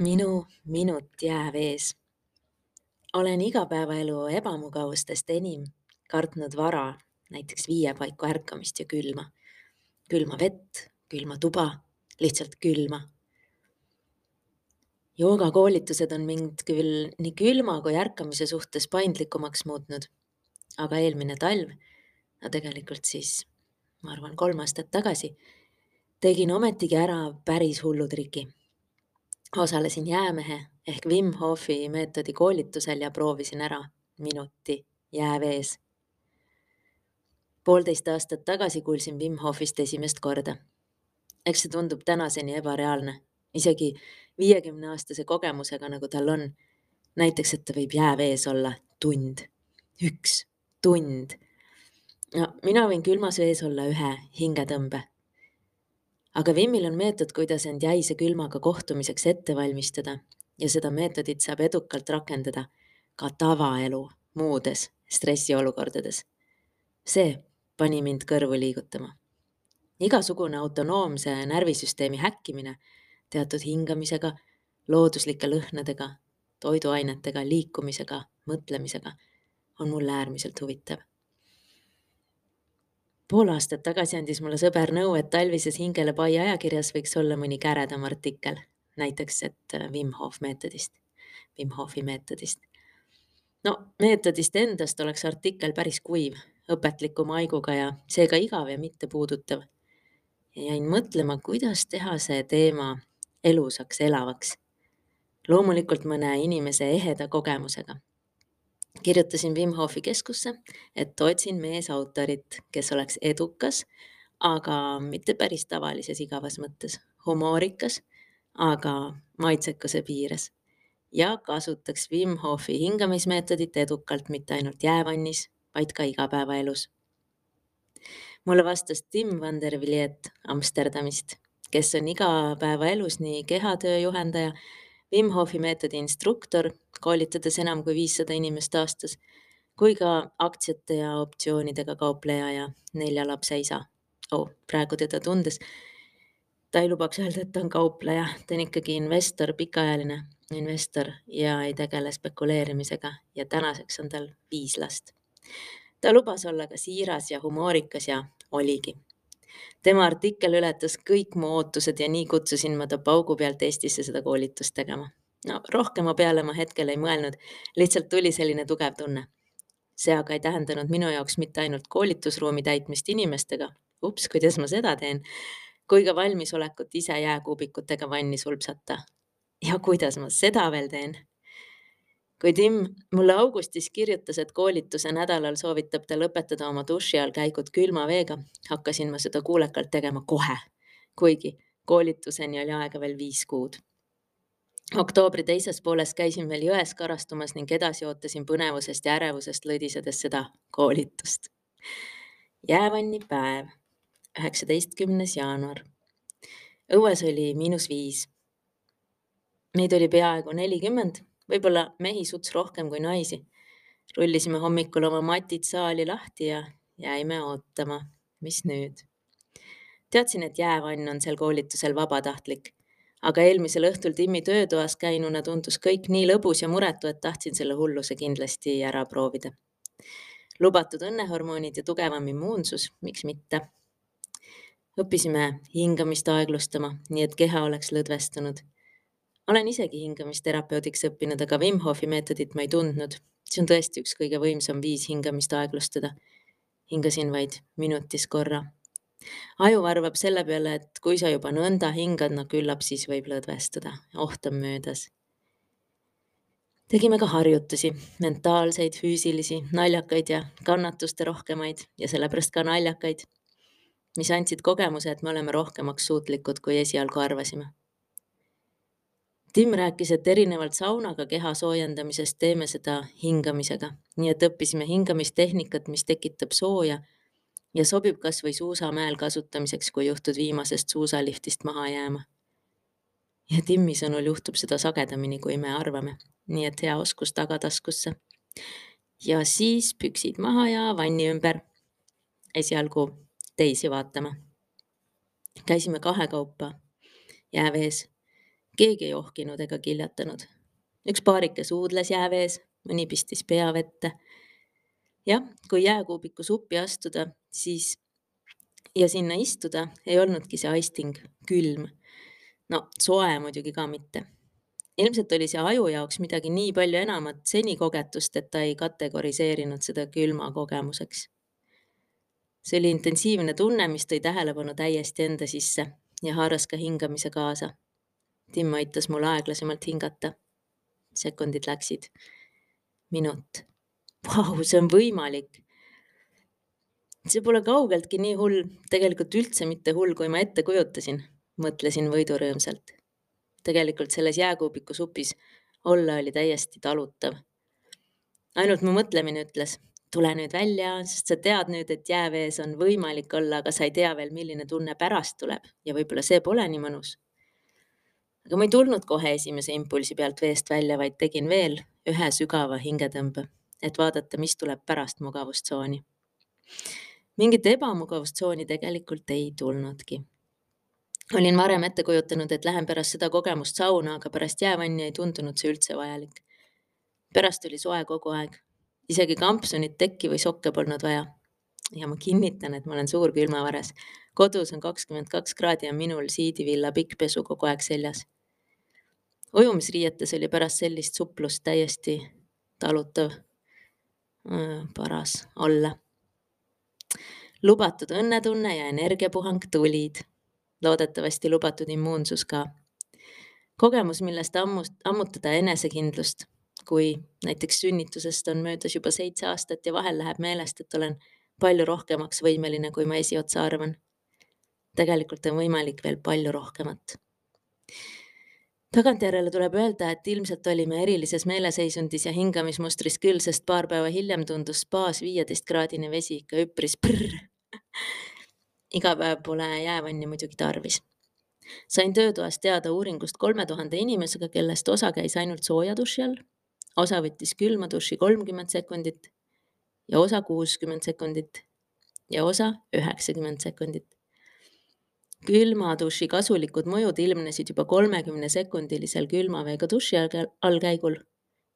minu minut jäävees. olen igapäevaelu ebamugavustest enim kartnud vara, näiteks viie paiku ärkamist ja külma. külma vett, külma tuba, lihtsalt külma. joogakoolitused on mind küll nii külma kui ärkamise suhtes paindlikumaks muutnud. aga eelmine talv, no tegelikult siis ma arvan, kolm aastat tagasi, tegin ometigi ära päris hullu triki osalesin jäämehe ehk Wim Hofi meetodi koolitusel ja proovisin ära minuti jäävees. poolteist aastat tagasi kuulsin Wim Hofist esimest korda. eks see tundub tänaseni ebareaalne, isegi viiekümne aastase kogemusega, nagu tal on. näiteks, et ta võib jäävees olla tund, üks tund. no mina võin külmas vees olla ühe hingetõmbe aga Vimmil on meetod, kuidas end jäise külmaga kohtumiseks ette valmistada ja seda meetodit saab edukalt rakendada ka tavaelu muudes stressiolukordades. see pani mind kõrvu liigutama. igasugune autonoomse närvisüsteemi häkkimine teatud hingamisega, looduslike lõhnadega, toiduainetega, liikumisega, mõtlemisega on mulle äärmiselt huvitav pool aastat tagasi andis mulle sõber nõu, et talvises Hingele pai ajakirjas võiks olla mõni käredam artikkel, näiteks, et äh, Wim Hof meetodist, Wim Hofi meetodist. no meetodist endast oleks artikkel päris kuiv, õpetliku maiguga ja seega igav ja mittepuudutav. jäin mõtlema, kuidas teha see teema elusaks, elavaks. loomulikult mõne inimese eheda kogemusega kirjutasin Wim Hofi keskusse, et otsin meesautorit, kes oleks edukas, aga mitte päris tavalises igavas mõttes, humoorikas, aga maitsekuse piires ja kasutaks Wim Hofi hingamismeetodit edukalt mitte ainult jäävannis, vaid ka igapäevaelus. mulle vastas Tim van der Villiet Amsterdamist, kes on igapäevaelus nii kehatöö juhendaja Wim Hofi meetodi instruktor, koolitades enam kui viissada inimest aastas, kui ka aktsiate ja optsioonidega kaupleja ja nelja lapse isa oh,. praegu teda tundes ta ei lubaks öelda, et ta on kaupleja, ta on ikkagi investor, pikaajaline investor ja ei tegele spekuleerimisega ja tänaseks on tal viis last. ta lubas olla ka siiras ja humoorikas ja oligi tema artikkel ületas kõik mu ootused ja nii kutsusin ma ta paugu pealt Eestisse seda koolitust tegema. no rohkema peale ma hetkel ei mõelnud, lihtsalt tuli selline tugev tunne. see aga ei tähendanud minu jaoks mitte ainult koolitusruumi täitmist inimestega, ups, kuidas ma seda teen, kui ka valmisolekut ise jääkuubikutega vanni sulpsata. ja kuidas ma seda veel teen kui Tim mulle augustis kirjutas, et koolituse nädalal soovitab ta lõpetada oma duši all käigud külma veega, hakkasin ma seda kuulekalt tegema kohe, kuigi koolituseni oli aega veel viis kuud. oktoobri teises pooles käisin veel jões karastumas ning edasi ootasin põnevusest ja ärevusest lõdisedes seda koolitust. jäävanni päev, üheksateistkümnes jaanuar. õues oli miinus viis. meid oli peaaegu nelikümmend võib-olla mehi suts rohkem kui naisi. rullisime hommikul oma matid saali lahti ja jäime ootama, mis nüüd. teadsin, et jäävann on seal koolitusel vabatahtlik, aga eelmisel õhtul Timmi töötoas käinuna tundus kõik nii lõbus ja muretu, et tahtsin selle hulluse kindlasti ära proovida. lubatud õnnehormoonid ja tugevam immuunsus, miks mitte õppisime hingamist aeglustama, nii et keha oleks lõdvestunud olen isegi hingamisterapeudiks õppinud, aga Wim Hofi meetodit ma ei tundnud. see on tõesti üks kõige võimsam viis hingamist aeglustada. hingasin vaid minutis korra. aju arvab selle peale, et kui sa juba nõnda hingad, no küllap siis võib lõdvestuda, oht on möödas. tegime ka harjutusi, mentaalseid, füüsilisi, naljakaid ja kannatuste rohkemaid ja sellepärast ka naljakaid, mis andsid kogemuse, et me oleme rohkemaks suutlikud, kui esialgu arvasime Tim rääkis, et erinevalt saunaga keha soojendamisest teeme seda hingamisega, nii et õppisime hingamistehnikat, mis tekitab sooja ja sobib kasvõi suusamäel kasutamiseks, kui juhtud viimasest suusaliftist maha jääma. ja Timmi sõnul juhtub seda sagedamini, kui me arvame, nii et hea oskus tagataskusse. ja siis püksid maha ja vanni ümber. esialgu teisi vaatama. käisime kahekaupa jäävees keegi ei ohkinud ega kiljatanud. üks paarike suudles jäävees, mõni pistis pea vette. jah, kui jääkuubiku suppi astuda, siis ja sinna istuda ei olnudki see aisting külm. no soe muidugi ka mitte. ilmselt oli see aju jaoks midagi nii palju enamat seni kogetust, et ta ei kategoriseerinud seda külma kogemuseks. see oli intensiivne tunne, mis tõi tähelepanu täiesti enda sisse ja haaras ka hingamise kaasa. Tim aitas mul aeglasemalt hingata. sekundid läksid. minut. Vau, see on võimalik see pole kaugeltki nii hull, tegelikult üldse mitte hull, kui ma ette kujutasin, mõtlesin võidurõõmsalt. tegelikult selles jääkuubiku supis olla oli täiesti talutav. ainult mu mõtlemine ütles, tule nüüd välja, sest sa tead nüüd, et jäävees on võimalik olla, aga sa ei tea veel, milline tunne pärast tuleb ja võib-olla see pole nii mõnus. Aga ma ei tulnud kohe esimese impulsi pealt veest välja, vaid tegin veel ühe sügava hingetõmbe, et vaadata, mis tuleb pärast mugavustsooni mingit ebamugavustsooni tegelikult ei tulnudki. olin varem ette kujutanud, et lähen pärast seda kogemust sauna, aga pärast jäävanni ei tundunud see üldse vajalik. pärast oli soe kogu aeg, isegi kampsunit, tekki või sokke polnud vaja. ja ma kinnitan, et ma olen suur külmavares. kodus on kakskümmend kaks kraadi ja minul siidivilla pikkpesu kogu aeg seljas. Ujumisriietes oli pärast sellist suplust täiesti talutav, paras olla lubatud õnnetunne ja energiapuhang tulid. loodetavasti lubatud immuunsus ka. kogemus, millest ammust, ammutada enesekindlust, kui näiteks sünnitusest on möödas juba seitse aastat ja vahel läheb meelest, et olen palju rohkemaks võimeline, kui ma esiotsa arvan. tegelikult on võimalik veel palju rohkemat tagantjärele tuleb öelda, et ilmselt olime erilises meeleseisundis ja hingamismustris küll, sest paar päeva hiljem tundus spaas viieteistkraadine vesi ikka üpris prrr iga päev pole jäävanni muidugi tarvis. sain töötoas teada uuringust kolme tuhande inimesega, kellest osa käis ainult sooja duši all, osa võttis külma duši kolmkümmend sekundit ja osa kuuskümmend sekundit ja osa üheksakümmend sekundit. Külma duši kasulikud mõjud ilmnesid juba kolmekümne sekundilisel külma veega duši allkäigul.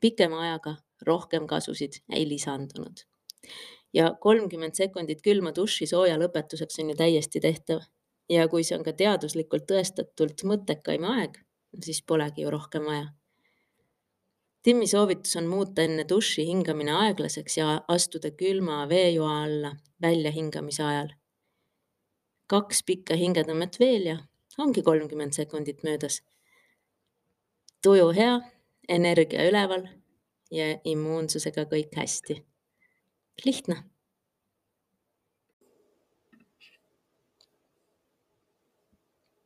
pikema ajaga rohkem kasusid ei lisandunud ja kolmkümmend sekundit külma duši sooja lõpetuseks on ju täiesti tehtav. ja kui see on ka teaduslikult tõestatult mõttekaim aeg, siis polegi ju rohkem vaja. Timmi soovitus on muuta enne duši hingamine aeglaseks ja astuda külma veejoa alla väljahingamise ajal. Kaks pikka hingetõmmet veel ja ongi kolmkümmend sekundit möödas. tuju hea, energia üleval ja immuunsusega kõik hästi lihtne.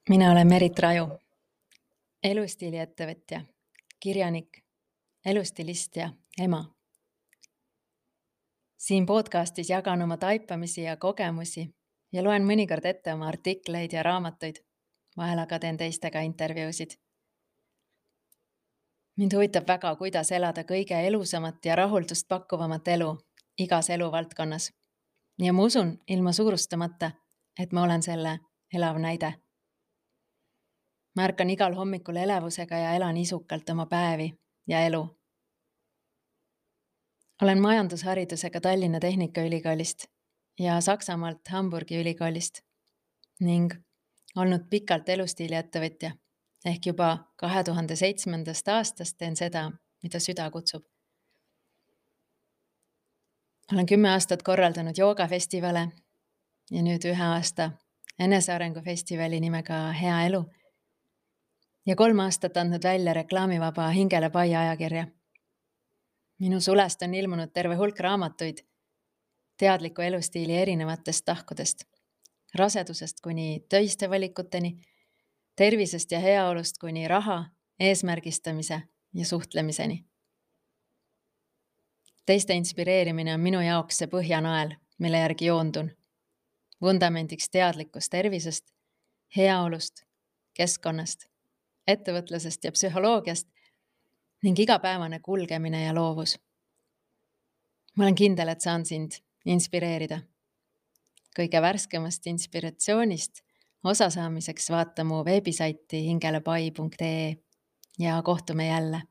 mina olen Merit Raju, elustiiliettevõtja, kirjanik, elustilist ja ema. siin podcastis jagan oma taipamisi ja kogemusi ja loen mõnikord ette oma artikleid ja raamatuid. vahel aga teen teistega intervjuusid mind huvitab väga, kuidas elada kõige elusamat ja rahuldust pakkuvamat elu igas eluvaldkonnas. ja ma usun ilma suurustamata, et ma olen selle elav näide. ma ärkan igal hommikul elevusega ja elan isukalt oma päevi ja elu. olen majandusharidusega Tallinna Tehnikaülikoolist ja Saksamaalt Hamburgi ülikoolist ning olnud pikalt elustiiliettevõtja ehk juba kahe tuhande seitsmendast aastast teen seda, mida süda kutsub olen kümme aastat korraldanud joogafestivale ja nüüd ühe aasta enesearengufestivali nimega Hea elu. ja kolm aastat andnud välja reklaamivaba Hingele pai ajakirja. minu sulest on ilmunud terve hulk raamatuid teadliku elustiili erinevatest tahkudest, rasedusest kuni töiste valikuteni, tervisest ja heaolust kuni raha, eesmärgistamise ja suhtlemiseni teiste inspireerimine on minu jaoks see põhjanael, mille järgi joondun. vundamendiks teadlikkus tervisest, heaolust, keskkonnast, ettevõtlusest ja psühholoogiast ning igapäevane kulgemine ja loovus. ma olen kindel, et saan sind inspireerida. kõige värskemast inspiratsioonist osasaamiseks vaata mu veebisaiti hingelepai.ee ja kohtume jälle